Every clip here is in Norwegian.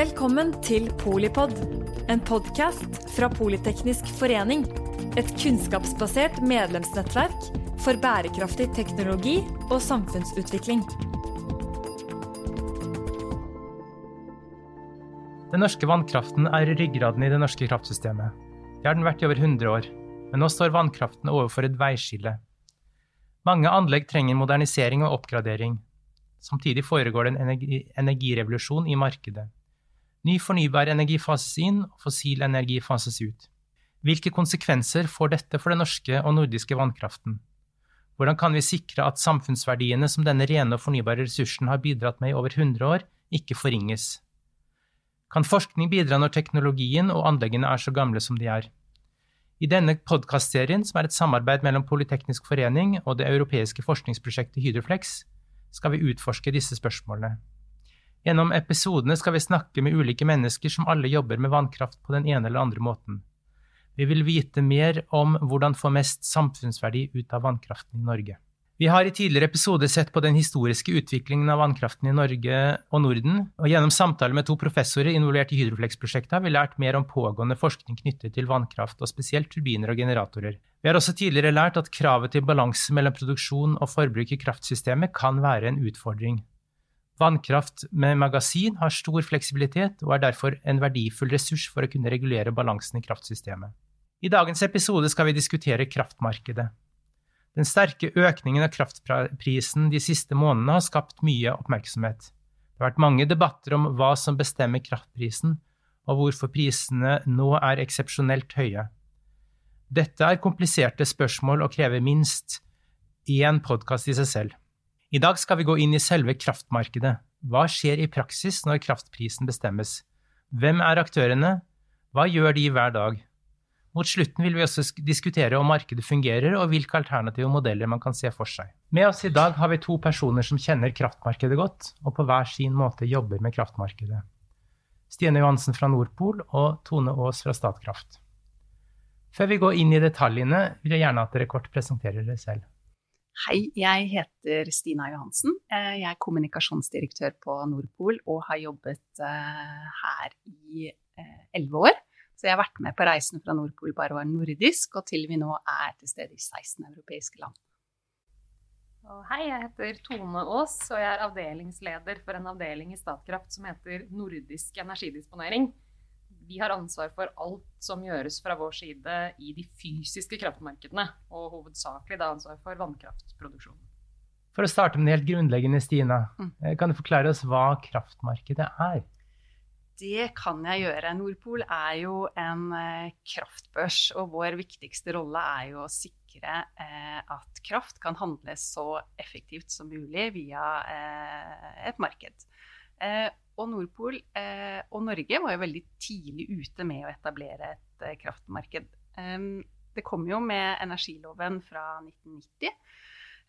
Velkommen til Polipod, en podkast fra Politeknisk forening. Et kunnskapsbasert medlemsnettverk for bærekraftig teknologi og samfunnsutvikling. Den norske vannkraften er ryggraden i det norske kraftsystemet. Det har den vært i over 100 år, men nå står vannkraften overfor et veiskille. Mange anlegg trenger modernisering og oppgradering. Samtidig foregår det en energi energirevolusjon i markedet. Ny fornybar energi fases inn, fossil energi fases ut. Hvilke konsekvenser får dette for den norske og nordiske vannkraften? Hvordan kan vi sikre at samfunnsverdiene som denne rene og fornybare ressursen har bidratt med i over 100 år, ikke forringes? Kan forskning bidra når teknologien og anleggene er så gamle som de er? I denne podkastserien, som er et samarbeid mellom Politeknisk forening og det europeiske forskningsprosjektet Hydroflex, skal vi utforske disse spørsmålene. Gjennom episodene skal vi snakke med ulike mennesker som alle jobber med vannkraft på den ene eller andre måten. Vi vil vite mer om hvordan få mest samfunnsverdi ut av vannkraften i Norge. Vi har i tidligere episoder sett på den historiske utviklingen av vannkraften i Norge og Norden, og gjennom samtaler med to professorer involvert i Hydroflex-prosjektet har vi lært mer om pågående forskning knyttet til vannkraft, og spesielt turbiner og generatorer. Vi har også tidligere lært at kravet til balanse mellom produksjon og forbruk i kraftsystemet kan være en utfordring. Vannkraft med magasin har stor fleksibilitet og er derfor en verdifull ressurs for å kunne regulere balansen i kraftsystemet. I dagens episode skal vi diskutere kraftmarkedet. Den sterke økningen av kraftprisen de siste månedene har skapt mye oppmerksomhet. Det har vært mange debatter om hva som bestemmer kraftprisen, og hvorfor prisene nå er eksepsjonelt høye. Dette er kompliserte spørsmål og krever minst én podkast i seg selv. I dag skal vi gå inn i selve kraftmarkedet. Hva skjer i praksis når kraftprisen bestemmes? Hvem er aktørene? Hva gjør de hver dag? Mot slutten vil vi også diskutere om markedet fungerer, og hvilke alternative modeller man kan se for seg. Med oss i dag har vi to personer som kjenner kraftmarkedet godt, og på hver sin måte jobber med kraftmarkedet. Stine Johansen fra Nordpol og Tone Aas fra Statkraft. Før vi går inn i detaljene, vil jeg gjerne at dere kort presenterer dere selv. Hei, jeg heter Stina Johansen. Eh, jeg er kommunikasjonsdirektør på Nordpol og har jobbet eh, her i eh, elleve år. Så jeg har vært med på reisen fra Nordpol bare var nordisk, og til vi nå er til stede i 16 europeiske land. Hei, jeg heter Tone Aas, og jeg er avdelingsleder for en avdeling i Statkraft som heter Nordisk energidisponering. Vi har ansvar for alt som gjøres fra vår side i de fysiske kraftmarkedene, og hovedsakelig da ansvar for vannkraftproduksjonen. For å starte med det helt grunnleggende, Stina, Mm. kan du forklare oss hva kraftmarkedet er? Det kan jeg gjøre. Nordpol er jo en eh, kraftbørs, og vår viktigste rolle er jo å sikre eh, at kraft kan handles så effektivt som mulig via eh, et marked. Og Nordpol eh, og Norge var jo veldig tidlig ute med å etablere et eh, kraftmarked. Um, det kom jo med energiloven fra 1990,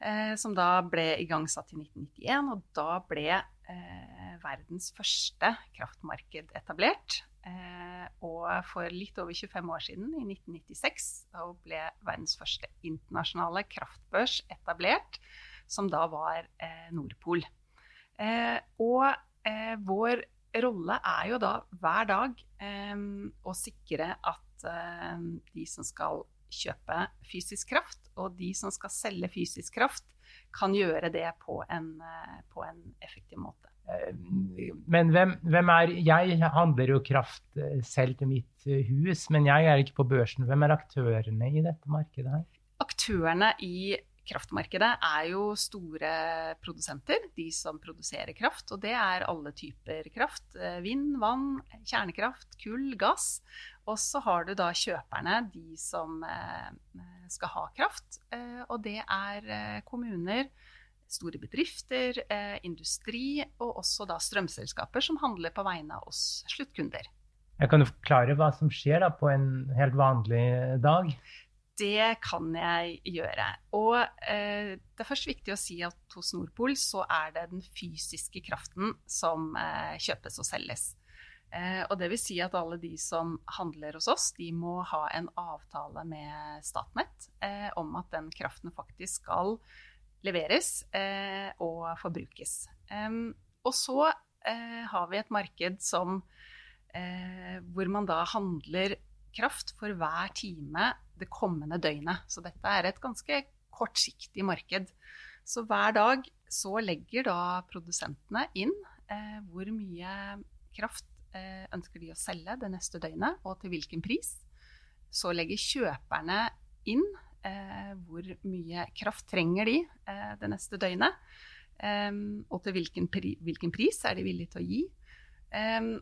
eh, som da ble igangsatt i 1991. Og da ble eh, verdens første kraftmarked etablert. Eh, og for litt over 25 år siden, i 1996, da ble verdens første internasjonale kraftbørs etablert, som da var eh, Nordpol. Og eh, vår rolle er jo da hver dag eh, å sikre at eh, de som skal kjøpe fysisk kraft, og de som skal selge fysisk kraft, kan gjøre det på en, eh, på en effektiv måte. Eh, Men hvem, hvem er Jeg handler jo kraft eh, selv til mitt hus, men jeg er ikke på børsen. Hvem er aktørene i dette markedet her? Aktørene i kraftmarkedet er jo store produsenter, de som produserer kraft. Og det er alle typer kraft. eh, Vind, vann, kjernekraft, kull, gass. Og så har du da kjøperne, de som eh, skal ha kraft. eh, Og det er kommuner, store bedrifter, industri og også da strømselskaper som handler på vegne av oss sluttkunder. Jeg kan jo forklare hva som skjer på en helt vanlig dag. Det kan jeg gjøre. Og eh, det er først viktig å si at hos Nordpol så er det den fysiske kraften som eh, kjøpes og selges. Eh, og det vil si at alle de som handler hos oss, de må ha en avtale med Statnett eh, om at den kraften faktisk skal leveres eh, og forbrukes. Og så eh, har vi et marked som, hvor man da handler kraft for hver time det kommende døgnet. Så dette er et ganske kortsiktig marked. Så hver dag så legger da produsentene inn eh, hvor mye kraft eh, ønsker de å selge det neste døgnet, og til hvilken pris. Så legger kjøperne inn eh, hvor mye kraft trenger de eh, det neste døgnet. Og til hvilken, pri hvilken, pris er de villige til å gi.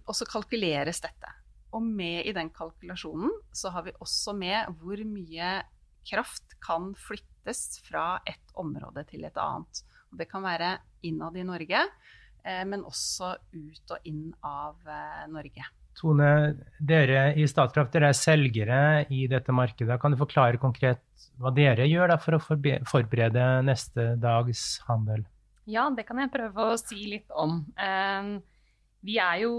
Og så kalkuleres dette. Og med i den kalkulasjonen så har vi også med hvor mye kraft kan flyttes fra et område til et annet. Og det kan være innad i Norge, eh, men også ut og inn av eh, Norge. Tone, dere i Statkraft dere er selgere i dette markedet. Kan du forklare konkret hva dere gjør for å forberede neste dags handel? Ja, det kan jeg prøve å si litt om. Eh, vi er jo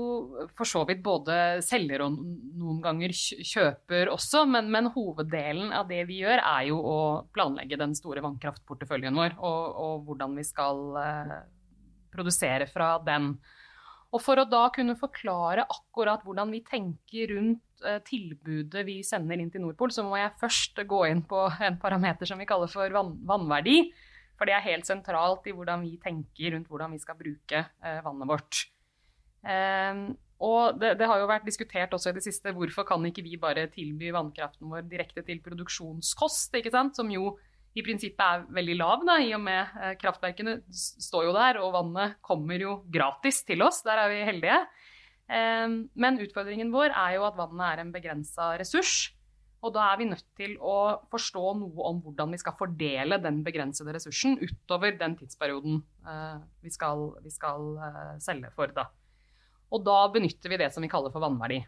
for så vidt både selger og noen ganger kjøper også, men, men, hoveddelen av det vi gjør, er jo å planlegge den store vannkraftporteføljen vår, og, og hvordan vi skal eh, produsere fra den. Og for å da kunne forklare akkurat hvordan vi tenker rundt eh, tilbudet vi sender inn til Nordpol, så må jeg først gå inn på en parameter som vi kaller for vann, vannverdi. For det er helt sentralt i hvordan vi tenker rundt hvordan vi skal bruke eh, vannet vårt. Um, og det, det, har jo vært diskutert også i det siste hvorfor kan ikke vi bare tilby vannkraften vår direkte til produksjonskost, ikke sant? som jo i prinsippet er veldig lav, da, i og med eh, kraftverkene står jo der, og vannet kommer jo gratis til oss. Der er vi heldige. Eh, men utfordringen vår er jo at vannet er en begrensa ressurs. Og da er vi nødt til å forstå noe om hvordan vi skal fordele den begrensede ressursen utover den tidsperioden eh, vi skal, vi skal eh, selge for. da. Og da benytter vi det som vi kaller for vannverdi.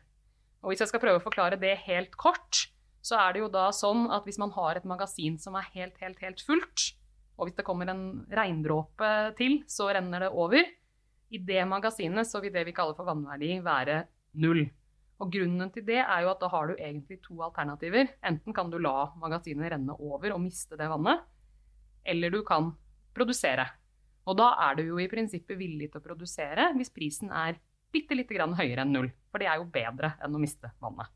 Og hvis jeg skal prøve å forklare det helt kort, så er det jo da sånn at hvis man har et magasin som er helt, helt, helt fullt, og hvis det kommer en regndråpe til, så renner det over. I det magasinet så vil det vi kaller for vannverdi være null. Og grunnen til det er jo at da har du egentlig to alternativer. Enten kan du la magasinet renne over og miste det vannet, eller du kan produsere. Og da er du jo i prinsippet villig til å produsere hvis prisen er bitte lite grann høyere enn null. For det er jo bedre enn å miste vannet.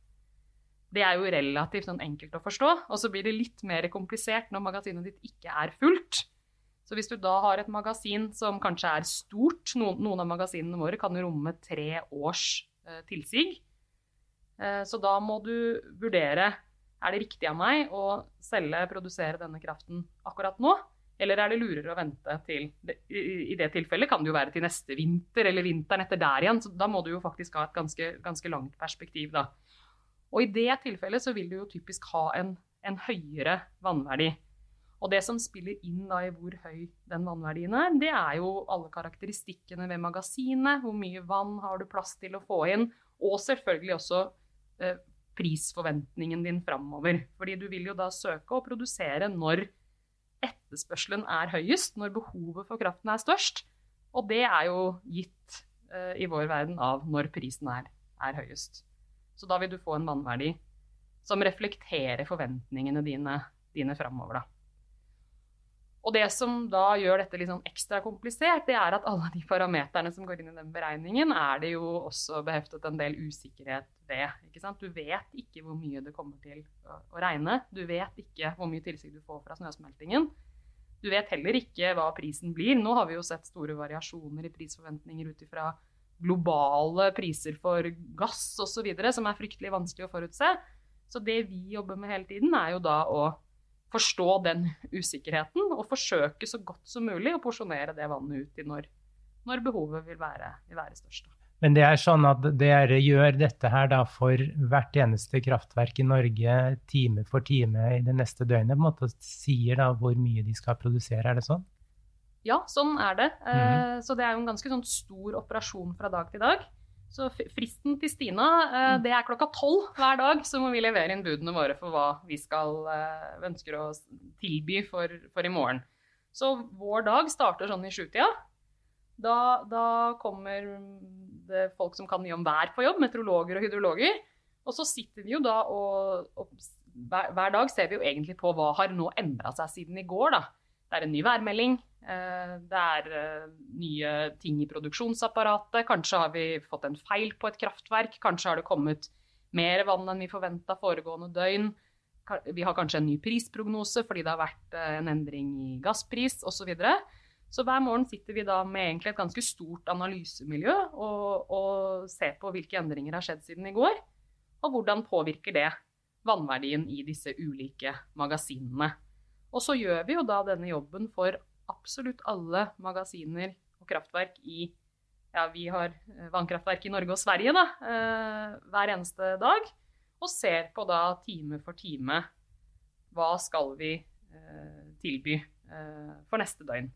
Det er jo relativt sånn enkelt å forstå, og så blir det litt mer komplisert når magasinet ditt ikke er fullt. Så hvis du da har et magasin som kanskje er stort, noen, av magasinene våre kan romme tre års eh, tilsig, eh, så da må du vurdere er det riktig av meg å selge, produsere denne kraften akkurat nå, eller er det lurere å vente til I det tilfellet kan det jo være til neste vinter eller vinteren etter der igjen. så Da må du jo faktisk ha et ganske, ganske langt perspektiv. da. Og i det tilfellet så vil du jo typisk ha en, en, høyere vannverdi. Og det som spiller inn da i hvor høy den vannverdien er, det er jo alle karakteristikkene ved magasinet. Hvor mye vann har du plass til å få inn? Og selvfølgelig også eh, prisforventningen din framover. Fordi du vil jo da søke å produsere når etterspørselen er høyest, når behovet for kraften er størst. Og det er jo gitt uh, i vår verden av når prisen er, er, høyest. Så da vil du få en vannverdi som reflekterer forventningene dine, dine framover, da. Og det som da gjør dette litt sånn ekstra komplisert, det er at alle de parameterne som går inn i den beregningen, er det jo også beheftet en del usikkerhet ved. Du vet ikke hvor mye det kommer til å regne. Du vet ikke hvor mye tilsig du får fra snøsmeltingen. Du vet heller ikke hva prisen blir. Nå har vi jo sett store variasjoner i prisforventninger ut ifra globale priser for gass osv., som er fryktelig vanskelig å forutse. Så det vi jobber med hele tiden, er jo da å forstå den usikkerheten og forsøke så godt som mulig å porsjonere det vannet ut i når, når behovet vil være, vil være, størst. Men det er sånn at dere gjør dette her da for hvert eneste kraftverk i Norge time for time i det neste døgnet? på en måte Sier da hvor mye de skal produsere, er det sånn? Ja, sånn er det. Mm. Så det er jo en ganske sånn stor operasjon fra dag til dag. Så fristen til Stina eh, mm. det er klokka tolv hver dag. Så må vi levere inn budene våre for hva vi skal, eh, ønsker å tilby for, for, i morgen. Så vår dag starter sånn i sjutida. Da, da kommer det er folk som kan mye om vær på jobb, meteorologer og hydrologer. Og så sitter vi jo da og, og hver, hver, dag ser vi jo egentlig på hva har nå endra seg siden i går. da. Det er en ny værmelding. Det er nye ting i produksjonsapparatet. Kanskje har vi fått en feil på et kraftverk. Kanskje har det kommet mer vann enn vi forventa foregående døgn. Vi har kanskje en ny prisprognose fordi det har vært en endring i gasspris osv. Så, videre. Så hver morgen sitter vi da med egentlig et ganske stort analysemiljø og, og ser på hvilke endringer har skjedd siden i går, og hvordan påvirker det vannverdien i disse ulike magasinene. Og så gjør vi jo da denne jobben for absolutt alle magasiner og kraftverk i ja, vi har eh, vannkraftverk i Norge og Sverige da, eh, hver eneste dag. Og ser på da time for time hva skal vi eh, tilby for neste døgn.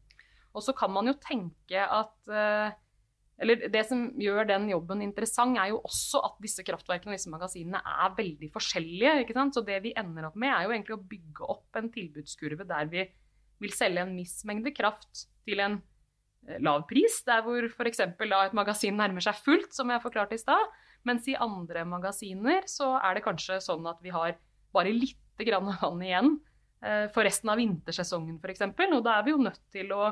Og så kan man jo tenke at eller det som gjør den jobben interessant, er jo også at disse kraftverkene og disse magasinene er veldig forskjellige. ikke sant? Så det vi ender opp med, er jo egentlig å bygge opp en tilbudskurve der vi vil selge en viss mengde kraft til en Eh, lav pris, der hvor f.eks. et magasin nærmer seg fullt, som jeg forklarte i stad. Mens i andre magasiner så er det kanskje sånn at vi har bare lite grann vann igjen eh, for resten av vintersesongen f.eks. Og da er vi jo nødt til å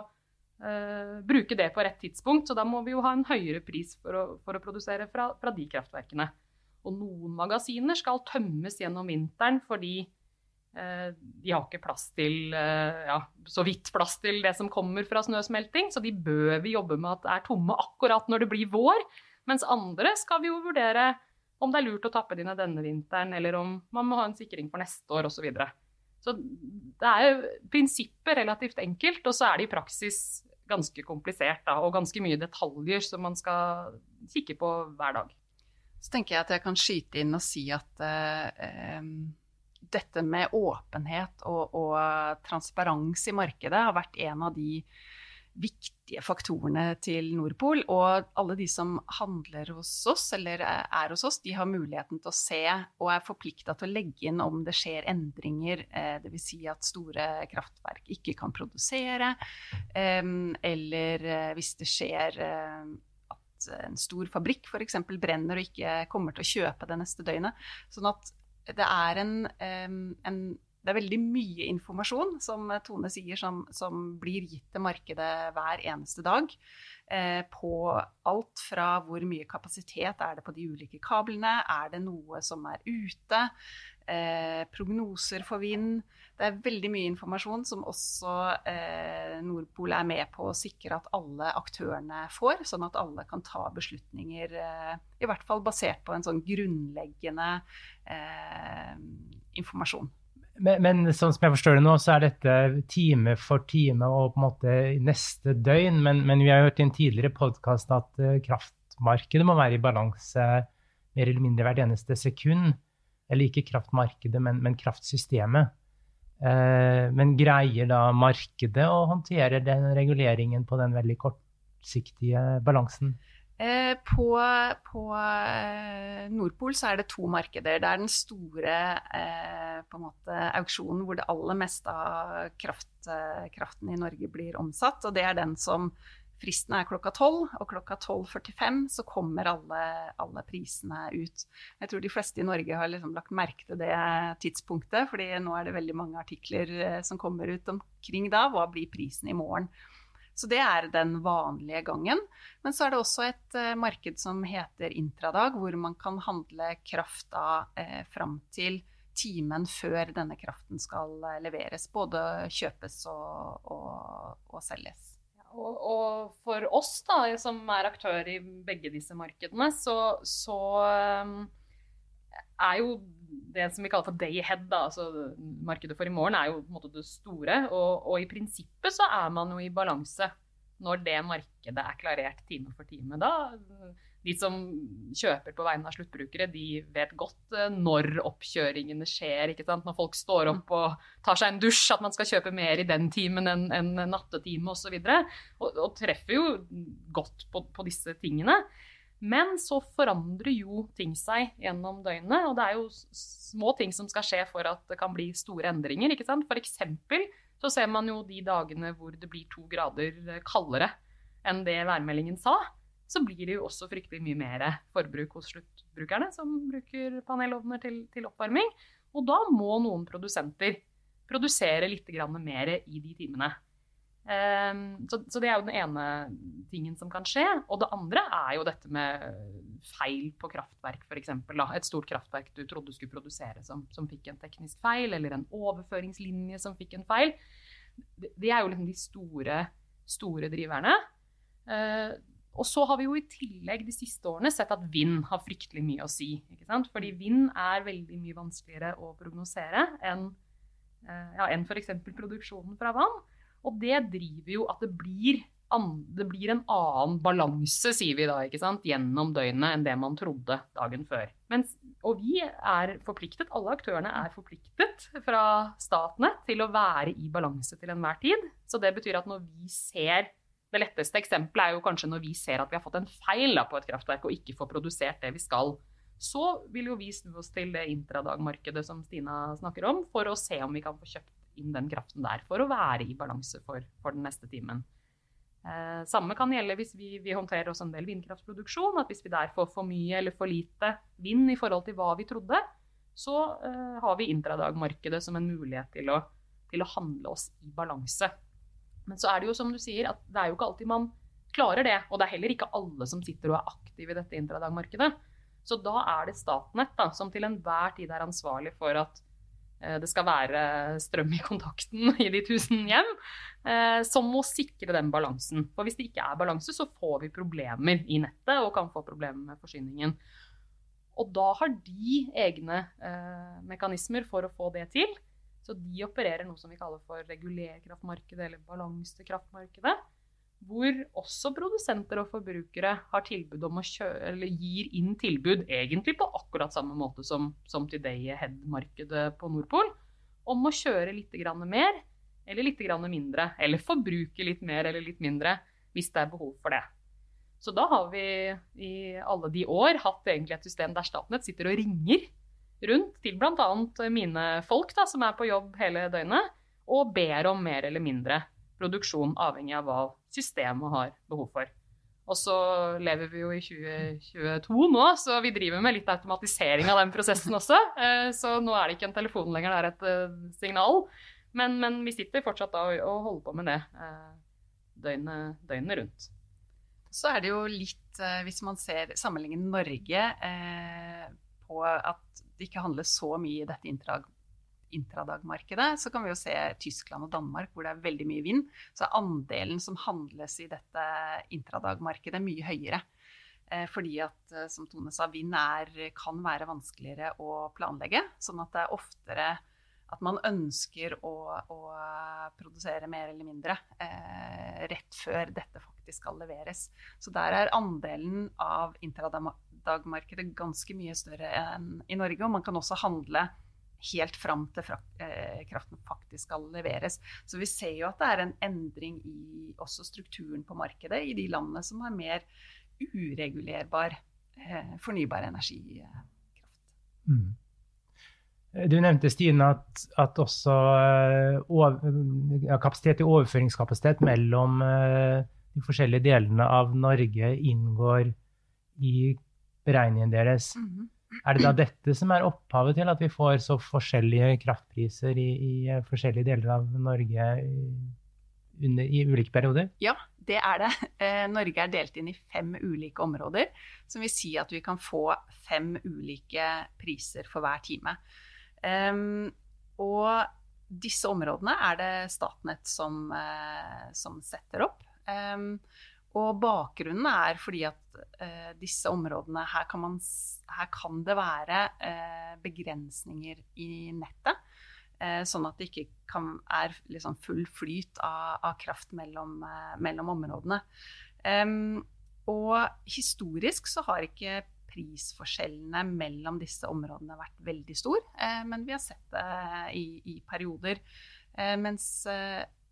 uh, bruke det på rett tidspunkt. Så da må vi jo ha en høyere pris for å, for å produsere fra, fra de kraftverkene. Og noen magasiner skal tømmes gjennom vinteren fordi uh, de har ikke plass til uh, ja, så vidt plass til det som kommer fra snøsmelting, så de bør vi jobbe med at er tomme akkurat når det blir vår. Mens andre skal vi jo vurdere om det er lurt å tappe dine denne vinteren, eller om man må ha en sikring for neste år osv. Så, videre. så det er jo prinsippet relativt enkelt, og så er det i praksis ganske komplisert da, og ganske mye detaljer som man skal kikke på hver dag. Så tenker jeg at jeg kan skyte inn og si at eh, dette med åpenhet og, og transparens i markedet har vært en av de viktige faktorene til Nordpol. Og alle de som handler hos oss, eller er hos oss, de har muligheten til å se og er forplikta til å legge inn om det skjer endringer. Eh, Dvs. Si at store kraftverk ikke kan produsere. Eller eh, hvis det skjer eh, at en stor fabrikk f.eks. brenner og ikke kommer til å kjøpe det neste døgnet. Sånn at det er en, en, det er veldig mye informasjon, som Tone sier, som, som blir gitt til markedet hver eneste dag. Eh, på alt fra hvor mye kapasitet er det på de ulike kablene, er det noe som er ute, eh, prognoser for vind. Det er veldig mye informasjon som også eh, Nordpol er med på å sikre at alle aktørene får, sånn at alle kan ta beslutninger, eh, i hvert fall basert på en sånn grunnleggende eh, informasjon. Men, sånn som jeg forstår det nå, så er dette time for time og på en måte neste døgn. Men, men vi har hørt i en tidligere podkast at uh, kraftmarkedet må være i balanse mer eller mindre hvert eneste sekund. Eller ikke kraftmarkedet, men, men kraftsystemet. Uh, men greier da markedet å håndtere den reguleringen på den veldig kortsiktige balansen? Eh, på, på, Nordpol så er det to markeder. Det er den store eh, måte, auksjonen hvor det aller meste av kraft, kraften i Norge blir omsatt. Og det er den som Fristen er klokka 12, og klokka 12.45 så kommer alle, alle, prisene ut. Jeg tror de fleste i Norge har liksom lagt merke til det tidspunktet, fordi nå er det veldig mange artikler eh, som kommer ut omkring da. Hva blir prisen i morgen? Så det er den vanlige gangen. Men så er det også et uh, marked som heter intradag, hvor man kan handle kraft da eh, fram til timen før denne kraften skal uh, leveres. Både kjøpes og, og, og selges. Og, og, for oss da, som er aktør i begge disse markedene, så, så um, er jo det som vi kaller for day ahead, da, altså markedet for i morgen, er jo på en måte det store. Og, og, i prinsippet så er man jo i balanse når det markedet er klarert time for time. Da de som kjøper på vegne av sluttbrukere, de vet godt eh, når oppkjøringene skjer. Når folk står opp og tar seg en dusj, at man skal kjøpe mer i den timen enn en nattetime osv. Og, og, og treffer jo godt på, på, disse tingene. Men så forandrer jo ting seg gjennom døgnet. Og det er jo små ting som skal skje for at det kan bli store endringer. ikke sant? For eksempel så ser man jo de dagene hvor det blir to grader kaldere enn det værmeldingen sa så blir det jo også fryktelig mye mer forbruk hos sluttbrukerne som bruker panelovner til, til oppvarming. Og da må noen produsenter produsere litt mer i de timene. Um, så, så, det er jo den ene tingen som kan skje. Og det andre er jo dette med feil på kraftverk, f.eks. Et stort kraftverk du trodde skulle produsere som, som, fikk en teknisk feil, eller en overføringslinje som fikk en feil. Det, er jo liksom de store, store driverne. Og så har vi jo i tillegg de siste årene sett at vind har fryktelig mye å si. Fordi vind er veldig mye vanskeligere å prognosere enn uh, ja, enn f.eks. produksjonen fra vann. Og det driver jo at det blir, det blir en annen balanse, sier vi da, gjennom døgnet enn det man trodde dagen før. Mens, og vi er forpliktet, alle aktørene er forpliktet fra statene til å være i balanse til enhver tid. Så det betyr at når vi ser det letteste eksempelet er jo kanskje når vi ser at vi har fått en feil da, på et kraftverk og ikke får produsert det vi skal. Så vil jo vi snu oss til det intradagmarkedet som Stina snakker om, for å se om vi kan få kjøpt inn den kraften der for å være i balanse for, for den neste timen. Eh, samme kan gjelde hvis vi, vi, håndterer også en del vindkraftproduksjon. at Hvis vi der får for mye eller for lite vind i forhold til hva vi trodde, så eh, har vi intradagmarkedet som en mulighet til å, til å, handle oss i balanse. Men så er det jo som du sier, at det er jo ikke alltid man klarer det. Og det er heller ikke alle som sitter og er aktive i dette intradagmarkedet. Så da er det Statnett da, som til enhver tid er ansvarlig for at Eh, det skal være strøm i kontakten i de tusen hjem, eh, som må sikre den balansen. For hvis det ikke er balanse, så får vi problemer i nettet og kan få problemer med forsyningen. Og da har de egne eh, mekanismer for å få det til. Så de opererer noe som vi kaller for regulerkraftmarkedet eller balansekraftmarkedet hvor også produsenter og forbrukere har tilbud om å kjøre, eller gir inn tilbud, egentlig på akkurat samme måte som, som Today Ahead-markedet på Nordpol, om å kjøre litt mer eller litt mindre. Eller forbruke litt mer eller litt mindre hvis det er behov for det. Så da har vi i alle de år hatt egentlig et system der Statnett sitter og ringer rundt til bl.a. mine folk da, som er på jobb hele døgnet, og ber om mer eller mindre produksjon avhengig av hva systemet har behov for. Og så lever vi jo i 2022 nå, så vi driver med litt automatisering av den prosessen også. Eh, så nå er det ikke en telefon lenger, det er et eh, signal. Men, men vi sitter fortsatt da og holder på med det eh, døgnet, døgnet rundt. Så er det jo litt, hvis man ser sammenligner Norge på at det ikke handler så mye i dette intradag intradagmarkedet, så kan vi jo se Tyskland og Danmark hvor det er veldig mye vind. Så er andelen som handles i dette intradagmarkedet mye høyere. Eh, fordi at, eh, som Tone sa, vind er, kan være vanskeligere å planlegge. Sånn at det er oftere at man ønsker å, å produsere mer eller mindre eh, rett før dette faktisk skal leveres. Så der er andelen av intradagmarkedet ganske mye større enn i Norge. Og man kan også handle helt fram til eh, kraften faktisk skal leveres. Så vi ser jo at det er en endring i også strukturen på markedet i de landene som har mer uregulerbar eh, fornybar energikraft. Mm. Du nevnte Stine at, at også eh, over, kapasitet i overføringskapasitet mellom de forskjellige delene av Norge inngår i beregningen deres. -hmm. Er det da dette som er opphavet til at vi får så forskjellige kraftpriser i, i forskjellige deler av Norge under, i ulike perioder? Ja, det er det. Eh, Norge er delt inn i fem ulike områder, som vil si at vi kan få fem ulike priser for hver time. Um, og disse områdene er det Statnett som, uh, som setter opp. Um, og bakgrunnen er fordi at uh, disse områdene her kan, man, her kan det være uh, begrensninger i nettet. Sånn at det ikke kan, er liksom full flyt av, av kraft mellom, mellom områdene. og historisk så har ikke prisforskjellene mellom disse områdene vært veldig stor, eh, men vi har sett det i, i perioder. Eh, mens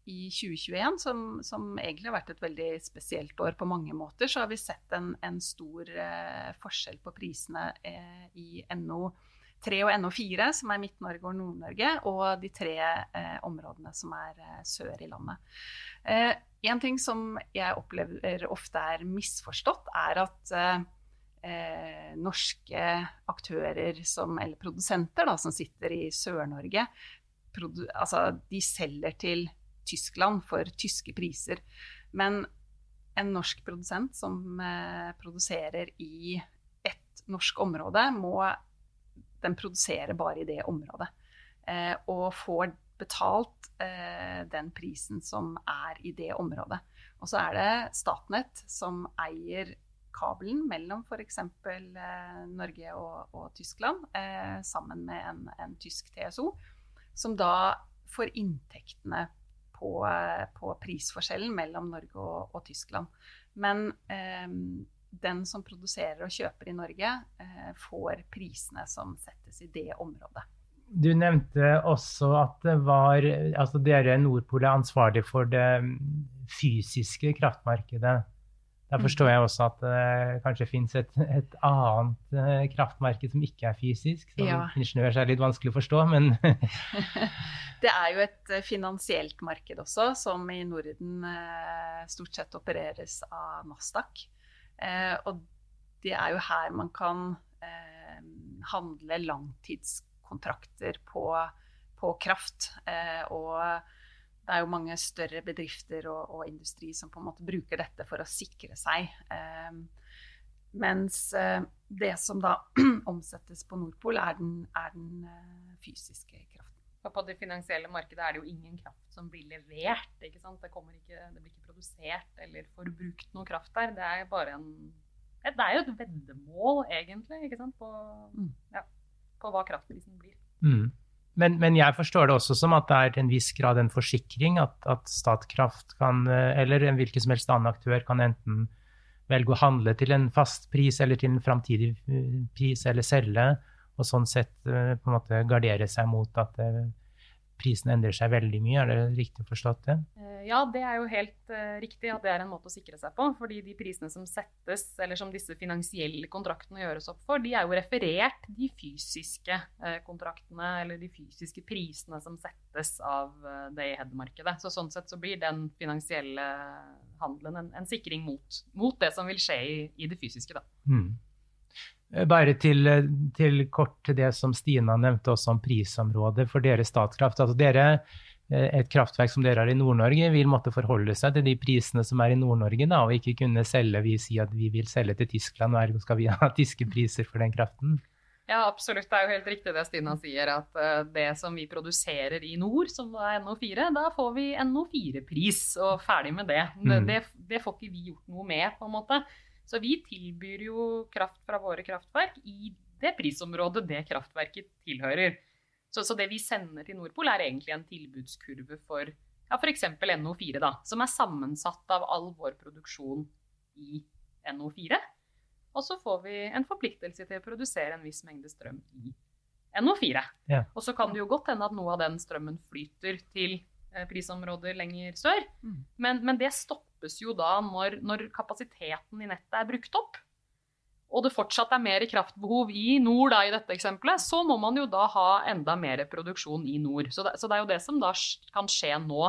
i 2021, som, som, egentlig har vært et veldig spesielt år på mange måter, så har vi sett en, en stor eh, forskjell på prisene eh, i NO3 og NO4, som er Midt-Norge og Nord-Norge, og de tre eh, områdene som er eh, sør i landet. Eh, en ting som jeg opplever ofte er misforstått, er at eh, norske aktører som, eller produsenter da, som sitter i Sør-Norge, altså, de selger til Tyskland for tyske priser. Men en norsk produsent som eh, produserer i et norsk område, må den produsere bare i det området. Eh, og får betalt eh, den prisen som er i det området. Og så er det Statnett som eier kabelen mellom f.eks. Eh, Norge og, og Tyskland, eh, sammen med en, en, tysk TSO, som da får inntektene på, eh, på prisforskjellen mellom Norge og, og Tyskland. Men den som produserer og kjøper i Norge, får prisene som settes i det området. Du nevnte også at det var, altså dere Nordpol er ansvarlig for det fysiske kraftmarkedet. Da forstår jeg også at det kanskje finnes et, et annet uh, kraftmarked som ikke er fysisk. Som ja. ingeniør er litt vanskelig å forstå, men Det er jo et uh, finansielt marked også, som i Norden stort sett opereres av Nasdaq. og det er jo her man kan handle langtidskontrakter på, på kraft. og det er jo mange større bedrifter og, og, industri som på en måte bruker dette for å sikre seg. Eh, mens eh, det som da omsettes på Nordpol, er den, er den eh, fysiske kraften. Og på det finansielle markedet er det jo ingen kraft som blir levert. ikke sant? Det, ikke, det blir ikke produsert eller forbrukt noe kraft der. Det er bare en Det er jo et veddemål, egentlig, ikke sant? På, mm. ja, på hva kraftprisen blir. Mm. Men, men, jeg forstår det også som at det er til en viss grad en forsikring at, at Statkraft kan, eh, eller en hvilken som helst annen aktør kan enten velge å handle til en fast pris eller til en framtidig eh, pris, eller selge, og sånn sett eh, på en måte gardere seg mot at prisen endrer seg veldig mye. Er det riktig forstått? det? Eh, ja, det er jo helt uh, riktig at det er en måte å sikre seg på. fordi de prisene som settes, eller som disse finansielle kontraktene gjøres opp for, de er jo referert de fysiske uh, kontraktene eller de fysiske prisene som settes av uh, day-head-markedet. Så sånn sett så blir den finansielle handelen en, en sikring mot, mot, det som vil skje i, i det fysiske. da. Mm. Eh, bare til, eh, til, kort til det som Stina nevnte også om prisområdet for dere Statkraft. Altså dere, eh, et kraftverk som dere har i Nord-Norge, vil måtte forholde seg til de prisene som er i Nord-Norge, og ikke kunne selge vi sier at vi vil selge til Tyskland, og ergo skal vi ha tyske priser for den kraften. Ja, absolutt. Det er jo helt riktig det Stina sier, at det som vi produserer i nord, som er NO4, da får vi NO4-pris, og ferdig med det. Mm. det. Det får ikke vi gjort noe med, på en måte. Så vi tilbyr jo kraft fra våre kraftverk i det prisområdet det kraftverket tilhører. Så, så det vi sender til Nordpol, er egentlig en tilbudskurve for ja, f.eks. NO4, da, som er sammensatt av all vår produksjon i NO4. Og så får vi en forpliktelse til å produsere en viss mengde strøm i NO4. Ja. Og så kan det jo godt hende at noe av den strømmen flyter til eh, prisområder lenger sør. Mm. Men, men, det stopper stoppes jo da når, når kapasiteten i nettet er brukt opp, og det fortsatt er mer kraftbehov i nord da, i dette eksempelet, så må man jo da ha enda mer produksjon i nord. Så det, så det er jo det som da kan skje nå.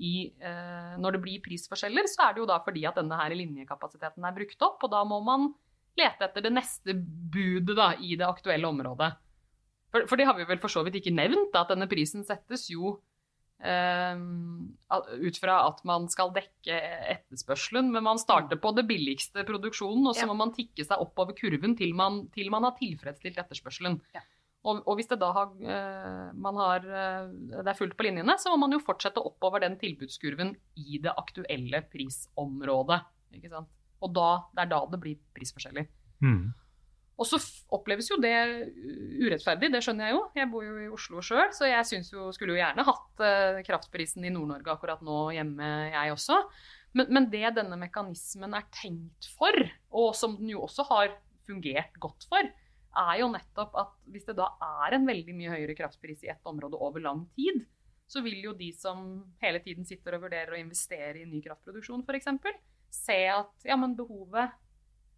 I, eh, når det blir prisforskjeller, så er det jo da fordi at denne her linjekapasiteten er brukt opp. Og da må man lete etter det neste budet da, i det aktuelle området. For, for, det har vi vel for så vidt ikke nevnt, at denne prisen settes jo ut fra at man skal dekke etterspørselen. Men man starter på det billigste produksjonen, og så ja. må man tikke seg oppover kurven til man, til man har tilfredsstilt etterspørselen. Ja. Og, og, hvis det da har, uh, man har, uh, det er fullt på linjene, så må man jo fortsette oppover den tilbudskurven i det aktuelle prisområdet. Ikke sant? Og da, det er da det blir prisforskjeller. Mm. Og så oppleves jo det urettferdig, det skjønner jeg jo. Jeg bor jo i Oslo sjøl, så jeg jo, skulle jo gjerne hatt uh, kraftprisen i Nord-Norge akkurat nå hjemme, jeg også. Men, men, det denne mekanismen er tenkt for, og som den jo også har fungert godt for, er jo nettopp at hvis det da er en veldig mye høyere kraftpris i et område over lang tid, så vil jo de som hele tiden sitter og vurderer å investere i ny kraftproduksjon f.eks., se at ja, men behovet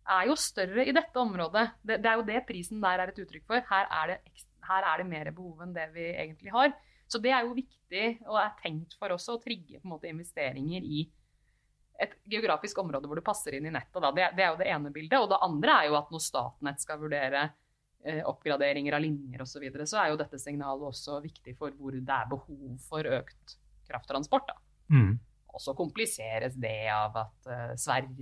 er jo større i dette området. Det, det, er jo det prisen der er et uttrykk for. Her er, det, her er det mer behov enn det vi egentlig har. Så det er jo viktig og er tenkt for også å trigge på en måte, investeringer i et geografisk område hvor du passer inn i nettet. Det, det, er jo det ene bildet. Og det andre er jo at når Statnett skal vurdere eh, oppgraderinger av linjer osv., så, videre, så er jo dette signalet også viktig for hvor det er behov for økt krafttransport. da. Mm. Og så kompliseres det av at uh,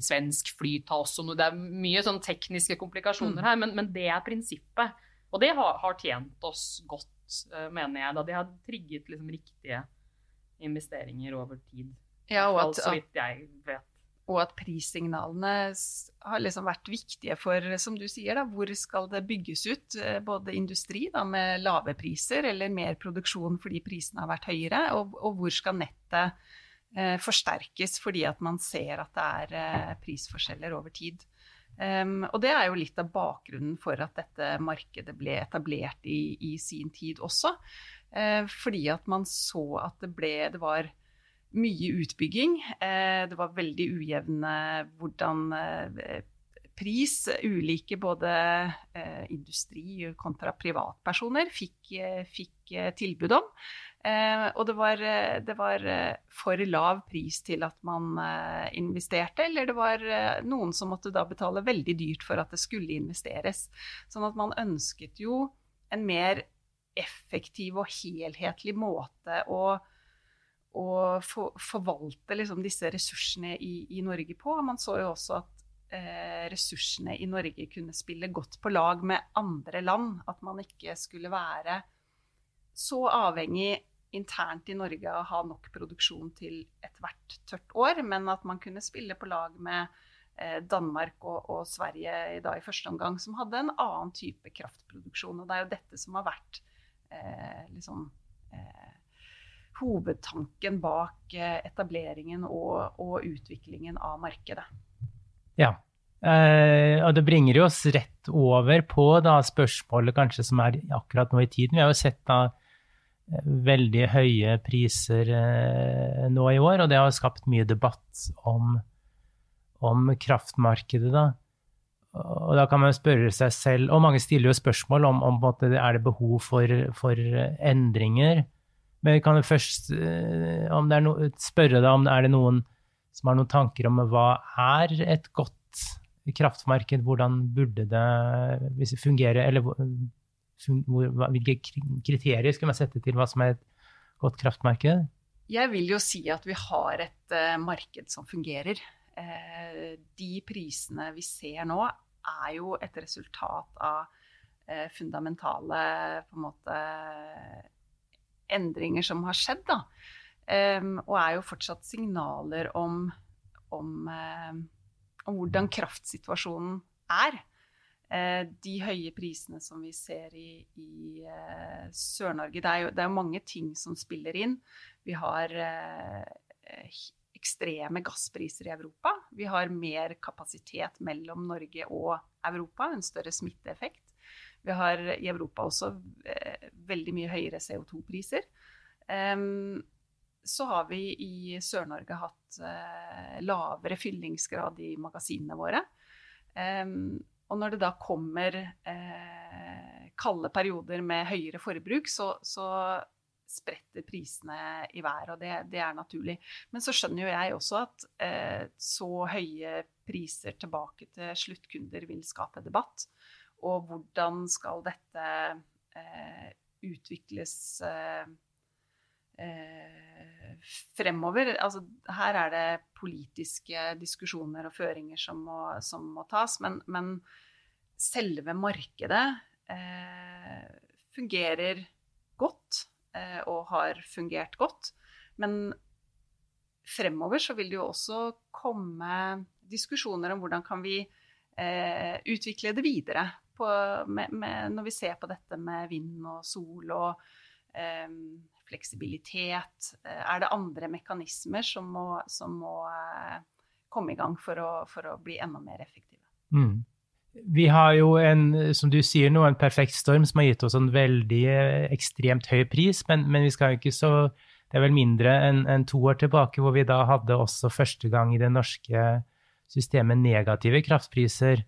svensk fly tar også noe Det er mye sånn tekniske komplikasjoner Mm. her, men, men det er prinsippet. Og det har, har tjent oss godt, uh, mener jeg. da De har trigget liksom riktige investeringer over tid. Ja, og at, så vidt jeg vet. og at prissignalene har liksom vært viktige for, som du sier, da, hvor skal det bygges ut eh, både industri da, med lave priser eller mer produksjon fordi prisene har vært høyere, og, og hvor skal nettet forsterkes fordi at man ser at det er eh, prisforskjeller over tid. Um, og det er jo litt av bakgrunnen for at dette markedet ble etablert i, i sin tid også. Eh, fordi at man så at det ble Det var mye utbygging. Eh, det var veldig ujevne hvordan eh, pris ulike både eh, industri kontra privatpersoner fikk, eh, fikk eh, tilbud om. Eh, og det var, eh, det var eh, for lav pris til at man investerte, eller det var noen som måtte da betale veldig dyrt for at det skulle investeres. Sånn at man ønsket jo en mer effektiv og helhetlig måte å å for, forvalte liksom disse ressursene i, i, Norge på. Man så jo også at eh, ressursene i Norge kunne spille godt på lag med andre land. At man ikke skulle være så avhengig internt i Norge å ha nok produksjon til ethvert tørt år, men at man kunne spille på lag med eh, Danmark og, og Sverige i, i første omgang, som hadde en annen type kraftproduksjon. Og det er jo dette som har vært eh, liksom eh, hovedtanken bak eh, etableringen og, og, utviklingen av markedet. Ja. Eh, og det bringer jo oss rett over på da, spørsmålet kanskje som er akkurat nå i tiden. Vi har jo sett da veldig høye priser eh, nå i år, og det har skapt mye debatt om, om kraftmarkedet. da. Og da kan man spørre seg selv, og mange stiller jo spørsmål om, om måte, er det behov for, for endringer. Men vi kan jo først det er no, spørre deg om det er det noen som har noen tanker om hva er et godt kraftmarked, hvordan burde det det fungere, eller hvilke kriterier skal man sette til hva som er et godt kraftmarked? Jeg vil jo si at vi har et uh, marked som fungerer. Uh, de prisene vi ser nå, er jo et resultat av uh, fundamentale en måte endringer som har skjedd. Da. Um, og er jo fortsatt signaler om, om, om hvordan kraftsituasjonen er. Uh, de høye prisene som vi ser i, i uh, Sør-Norge det, det er jo mange ting som spiller inn. Vi har uh, ekstreme gasspriser i Europa. Vi har mer kapasitet mellom Norge og Europa, en større smitteeffekt. Vi har i Europa også eh, veldig mye høyere CO2-priser. Um, så har vi i Sør-Norge hatt eh, lavere fyllingsgrad i magasinene våre. Um, og når det da kommer eh, kalde perioder med høyere forbruk, så, så spretter prisene i været, og det, det, er naturlig. Men så skjønner jo jeg også at eh, så høye priser tilbake til sluttkunder vil skape debatt. Og hvordan skal dette eh, utvikles eh, fremover? Altså, her er det politiske diskusjoner og føringer som må, som må tas. Men, men, selve markedet eh, fungerer godt eh, og har fungert godt. Men fremover så vil det jo også komme diskusjoner om hvordan kan vi eh, utvikle det videre. På, med, med, når vi ser på dette med vind og sol og eh, fleksibilitet. Er det andre mekanismer som må, som må eh, komme i gang for å, for å bli enda mer effektive? Mm. Vi har jo en, som du sier nå, en perfekt storm som har gitt oss en veldig ekstremt høy pris, men, men vi skal jo ikke så Det er vel mindre enn en to år tilbake hvor vi da hadde også første gang i det norske systemet negative kraftpriser.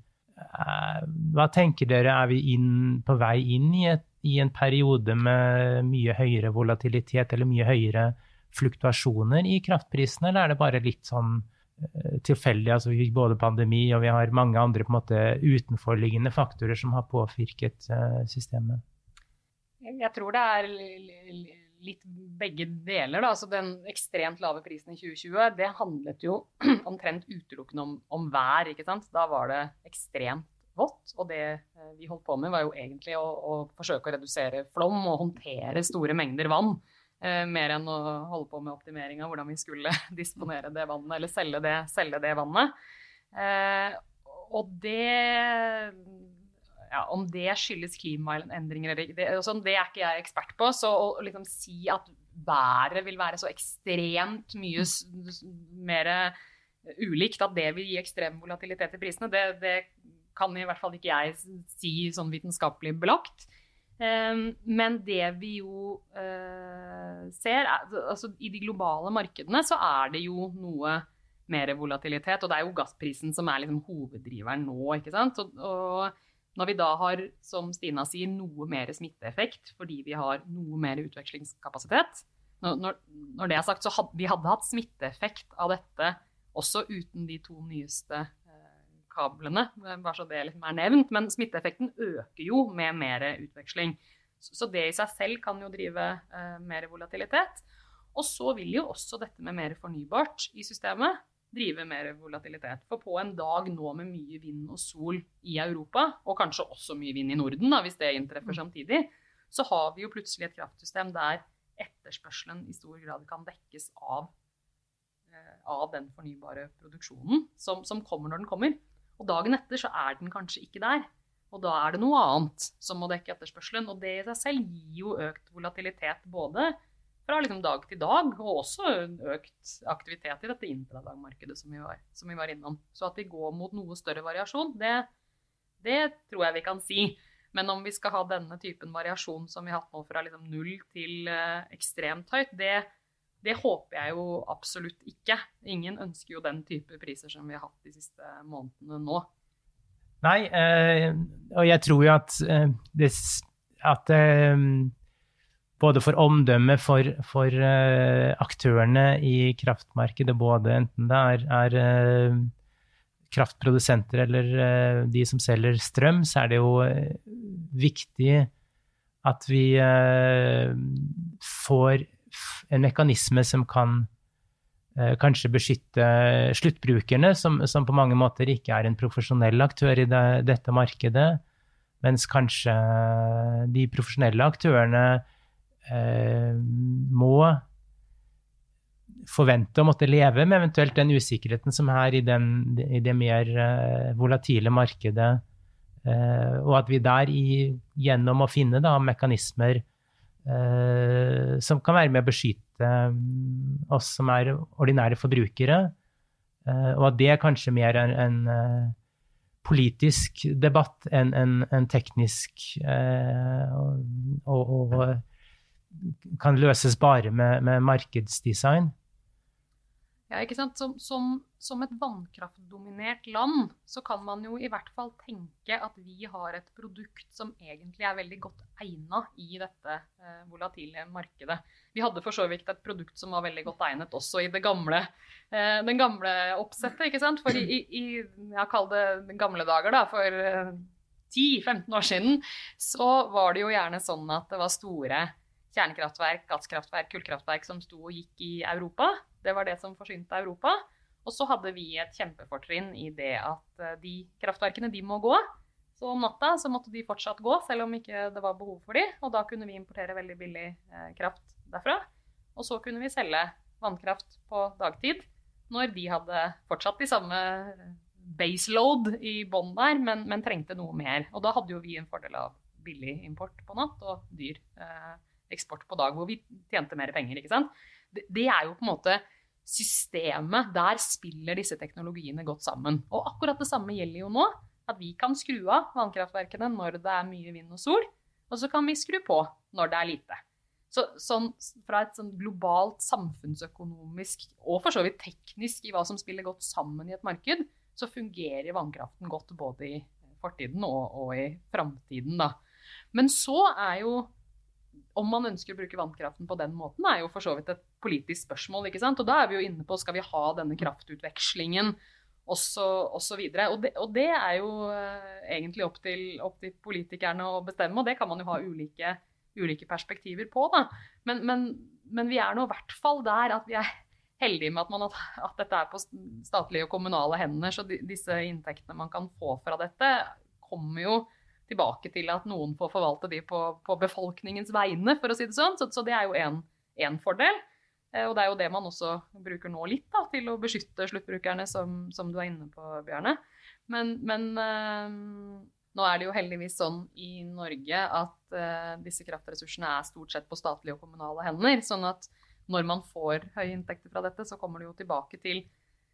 Hva tenker dere, er vi inn, på vei inn i, et, i, en periode med mye høyere volatilitet eller mye høyere fluktuasjoner i kraftprisene, eller er det bare litt sånn tilfeldig? Altså vi fikk både pandemi og vi har mange andre på en måte utenforliggende faktorer som har påvirket systemet. Jeg tror det er litt begge deler. Da. Altså, den ekstremt lave prisen i 2020 det handlet jo omtrent utelukkende om, om vær. ikke sant? Da var det ekstremt vått. Og det eh, vi holdt på med, var jo egentlig å, å forsøke å redusere flom og håndtere store mengder vann. Eh, mer enn å holde på med optimering av hvordan vi skulle disponere det vannet, eller selge det, selge det vannet. Eh, og det ja, Om det skyldes klimaendringer eller det, sånn, det er ikke jeg ekspert på. Så å liksom si at været vil være så ekstremt mye mer ulikt, at det vil gi ekstrem volatilitet i prisene, det, det kan i hvert fall ikke jeg si sånn vitenskapelig belagt. Ehm, men det vi jo eh, ser, altså i de globale markedene så er det jo noe mer volatilitet. Og det er jo gassprisen som er liksom hoveddriveren nå. ikke sant? Og, når vi da har, som Stina sier, noe mer smitteeffekt fordi vi har noe mer utvekslingskapasitet Når, når det er sagt, så hadde vi hadde hatt smitteeffekt av dette også uten de to nyeste kablene, bare så det er liksom er nevnt. Men smitteeffekten øker jo med mer utveksling. Så det i seg selv kan jo drive eh, mer volatilitet. Og så vil jo også dette med mer fornybart i systemet drive mer volatilitet. For på en dag nå med mye vind og sol i Europa, og kanskje også mye vind i Norden, da, hvis det inntreffer samtidig, så har vi jo plutselig et kraftsystem der etterspørselen i stor grad kan dekkes av, eh, av den fornybare produksjonen som, som kommer når den kommer. Og dagen etter så er den kanskje ikke der. Og da er det noe annet som må dekke etterspørselen. Og det i seg selv gir jo økt volatilitet både fra liksom dag til dag, og også økt aktivitet i dette intradagmarkedet som vi, var, som vi var innom. Så at vi går mot noe større variasjon, det, det, tror jeg vi kan si. Men om vi skal ha denne typen variasjon som vi har hatt nå fra liksom null til eh, ekstremt høyt, det, det håper jeg jo absolutt ikke. Ingen ønsker jo den type priser som vi har hatt de siste månedene nå. Nei, eh, og jeg tror jo at, eh, det, at eh, både for omdømmet for, for aktørene i kraftmarkedet, både enten det er, er kraftprodusenter eller de som selger strøm, så er det jo viktig at vi får en mekanisme som kan eh, kanskje beskytte sluttbrukerne, som, som, på mange måter ikke er en profesjonell aktør i det, dette markedet, mens kanskje de profesjonelle aktørene eh, må forvente å måtte leve med eventuelt den usikkerheten som er i, den, i det mer uh, volatile markedet. Uh, og at vi der i, gjennom å finne da, mekanismer Eh, som kan være med å beskytte mm, oss som er ordinære forbrukere. Eh, og at det er kanskje mer en, en eh, politisk debatt enn en, en teknisk og, og, og, kan løses bare med, med markedsdesign. Ja, ikke sant? Som, som, som, et vannkraftdominert land så kan man jo i hvert fall tenke at vi har et produkt som egentlig er veldig godt egna i dette eh, volatile markedet. Vi hadde for så vidt et produkt som var veldig godt egnet også i det gamle, eh, den gamle oppsettet. ikke sant? For i, i jeg kaller det gamle dager, da, for eh, 10-15 år siden, så var det jo gjerne sånn at det var store kjernekraftverk, gasskraftverk, kullkraftverk som sto og gikk i Europa. Det var det som forsynte Europa. Og så hadde vi et kjempefortrinn i det at eh, de kraftverkene de må gå. Så om natta så måtte de fortsatt gå, selv om ikke det var behov for de. Og da kunne vi importere veldig billig eh, kraft derfra. Og så kunne vi selge vannkraft på dagtid når de hadde fortsatt de samme eh, baseload i bånn der, men, men, trengte noe mer. Og da hadde jo vi en fordel av billig import på natt og dyr eksport på dag, hvor vi tjente mer penger. ikke sant? Det, er jo på en måte systemet. Der spiller disse teknologiene godt sammen. Og akkurat det samme gjelder jo nå. At vi kan skru av vannkraftverkene når det er mye vind og sol, og så kan vi skru på når det er lite. Så, sånn, fra et sånn globalt samfunnsøkonomisk og for så vidt teknisk i hva som spiller godt sammen i et marked, så fungerer vannkraften godt både i fortiden og, og i framtiden. Men så er jo om man ønsker å bruke vannkraften på den måten, er jo for så vidt et politisk spørsmål. ikke sant? Og da er vi jo inne på skal vi ha denne kraftutvekslingen osv. Og, så det, og det er jo uh, egentlig opp til, opp til, politikerne å bestemme, og det kan man jo ha ulike ulike perspektiver på. Da. Men, men, men vi er nå i hvert fall der at vi er heldige med at, man, at, dette er på statlige og kommunale hender. Så disse inntektene man kan få fra dette, kommer jo tilbake til at noen får forvalte de på, på befolkningens vegne, for å si det sånn. Så, så det er jo én fordel. Eh, og det er jo det man også bruker nå litt, da, til å beskytte sluttbrukerne, som, som du er inne på, Bjarne. Men, men øh, nå er det jo heldigvis sånn i Norge at øh, disse kraftressursene er stort sett på statlige og kommunale hender. Sånn at når man får høye inntekter fra dette, så kommer det jo tilbake til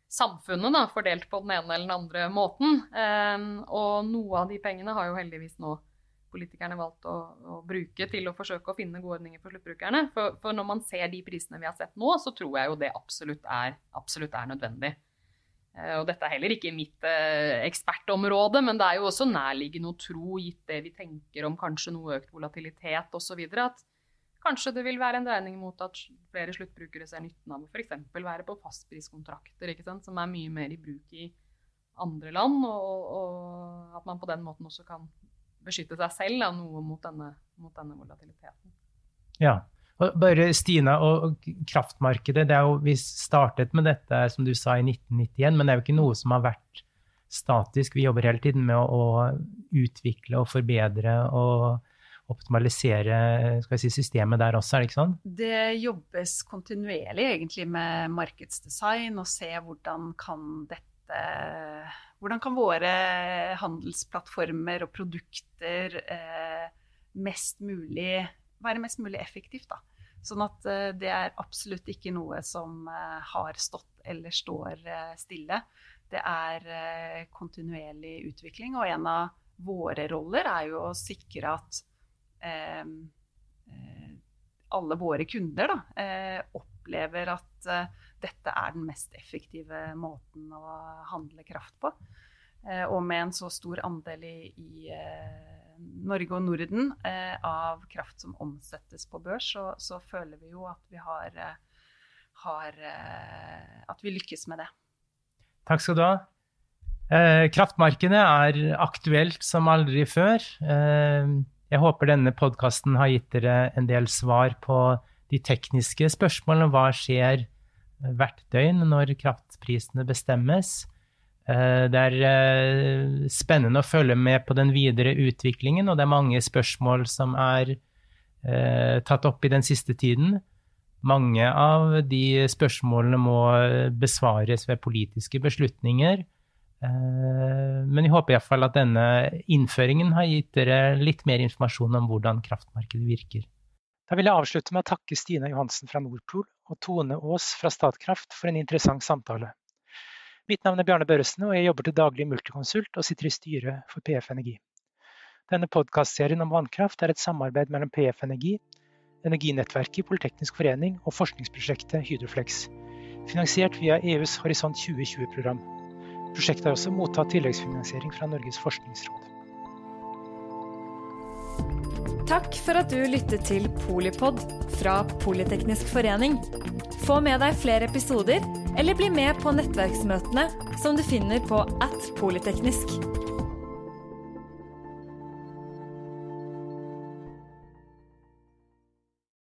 samfunnet, da, fordelt på den ene eller den andre måten. Um, og noe av de pengene har jo heldigvis nå politikerne valgt å, å, bruke til å forsøke å finne gode ordninger for sluttbrukerne. For, for, når man ser de prisene vi har sett nå, så tror jeg jo det absolutt er, absolutt er nødvendig. Uh, og dette er heller ikke mitt uh, ekspertområde, men det er jo også nærliggende å tro, gitt det vi tenker om kanskje noe økt volatilitet osv., at Kanskje det vil være en dreining mot at flere sluttbrukere ser nytten av å f.eks. være på fastpriskontrakter, som er mye mer i bruk i andre land, og, og, at man på den måten også kan beskytte seg selv da, noe mot denne, mot denne, volatiliteten. Ja, og bare Stina og kraftmarkedet, det er jo, Vi startet med dette som du sa i 1991, men det er jo ikke noe som har vært statisk. Vi jobber hele tiden med å, å utvikle og forbedre og optimalisere si, systemet der også, er det ikke sånn? Det jobbes kontinuerlig egentlig med markedsdesign og se hvordan kan dette Hvordan kan våre handelsplattformer og produkter eh, mest mulig, være mest mulig effektivt. Da. Sånn at eh, det er absolutt ikke noe som eh, har stått eller står eh, stille. Det er eh, kontinuerlig utvikling, og en av våre roller er jo å sikre at alle våre kunder da, eh, opplever at eh, dette er den mest effektive måten å handle kraft på. og med en så stor andel i, i Norge og Norden av kraft som omsettes på børs, så, så føler vi jo at vi har, har, At vi lykkes med det. Takk skal du ha. Eh, kraftmarkedet er aktuelt som aldri før. Eh, jeg håper denne podkasten har gitt dere en del svar på de tekniske spørsmålene. Hva skjer hvert døgn når kraftprisene bestemmes? Eh, det er eh, spennende å følge med på den videre utviklingen, og det er mange spørsmål som er eh, tatt opp i den siste tiden. Mange av de spørsmålene må besvares ved politiske beslutninger. Eh, men jeg håper iallfall at denne innføringen har gitt dere litt mer informasjon om hvordan kraftmarkedet virker. Da vil jeg avslutte med å takke Stina Johansen fra Nordpol og Tone Aas fra Statkraft for en interessant samtale. Mitt navn er Bjarne Børresen, og jeg jobber til daglig i Multiconsult og sitter i styret for PF Energi. Denne podkastserien om vannkraft er et samarbeid mellom PF Energi, Energinettverket, i Politeknisk forening og forskningsprosjektet Hydroflex, finansiert via EUs Horisont 2020-program. Prosjektet har også mottatt tilleggsfinansiering fra Norges forskningsråd. Takk for at du lyttet til Polipod fra Politeknisk forening. Få med deg flere episoder, eller bli med på nettverksmøtene som du finner på at polyteknisk.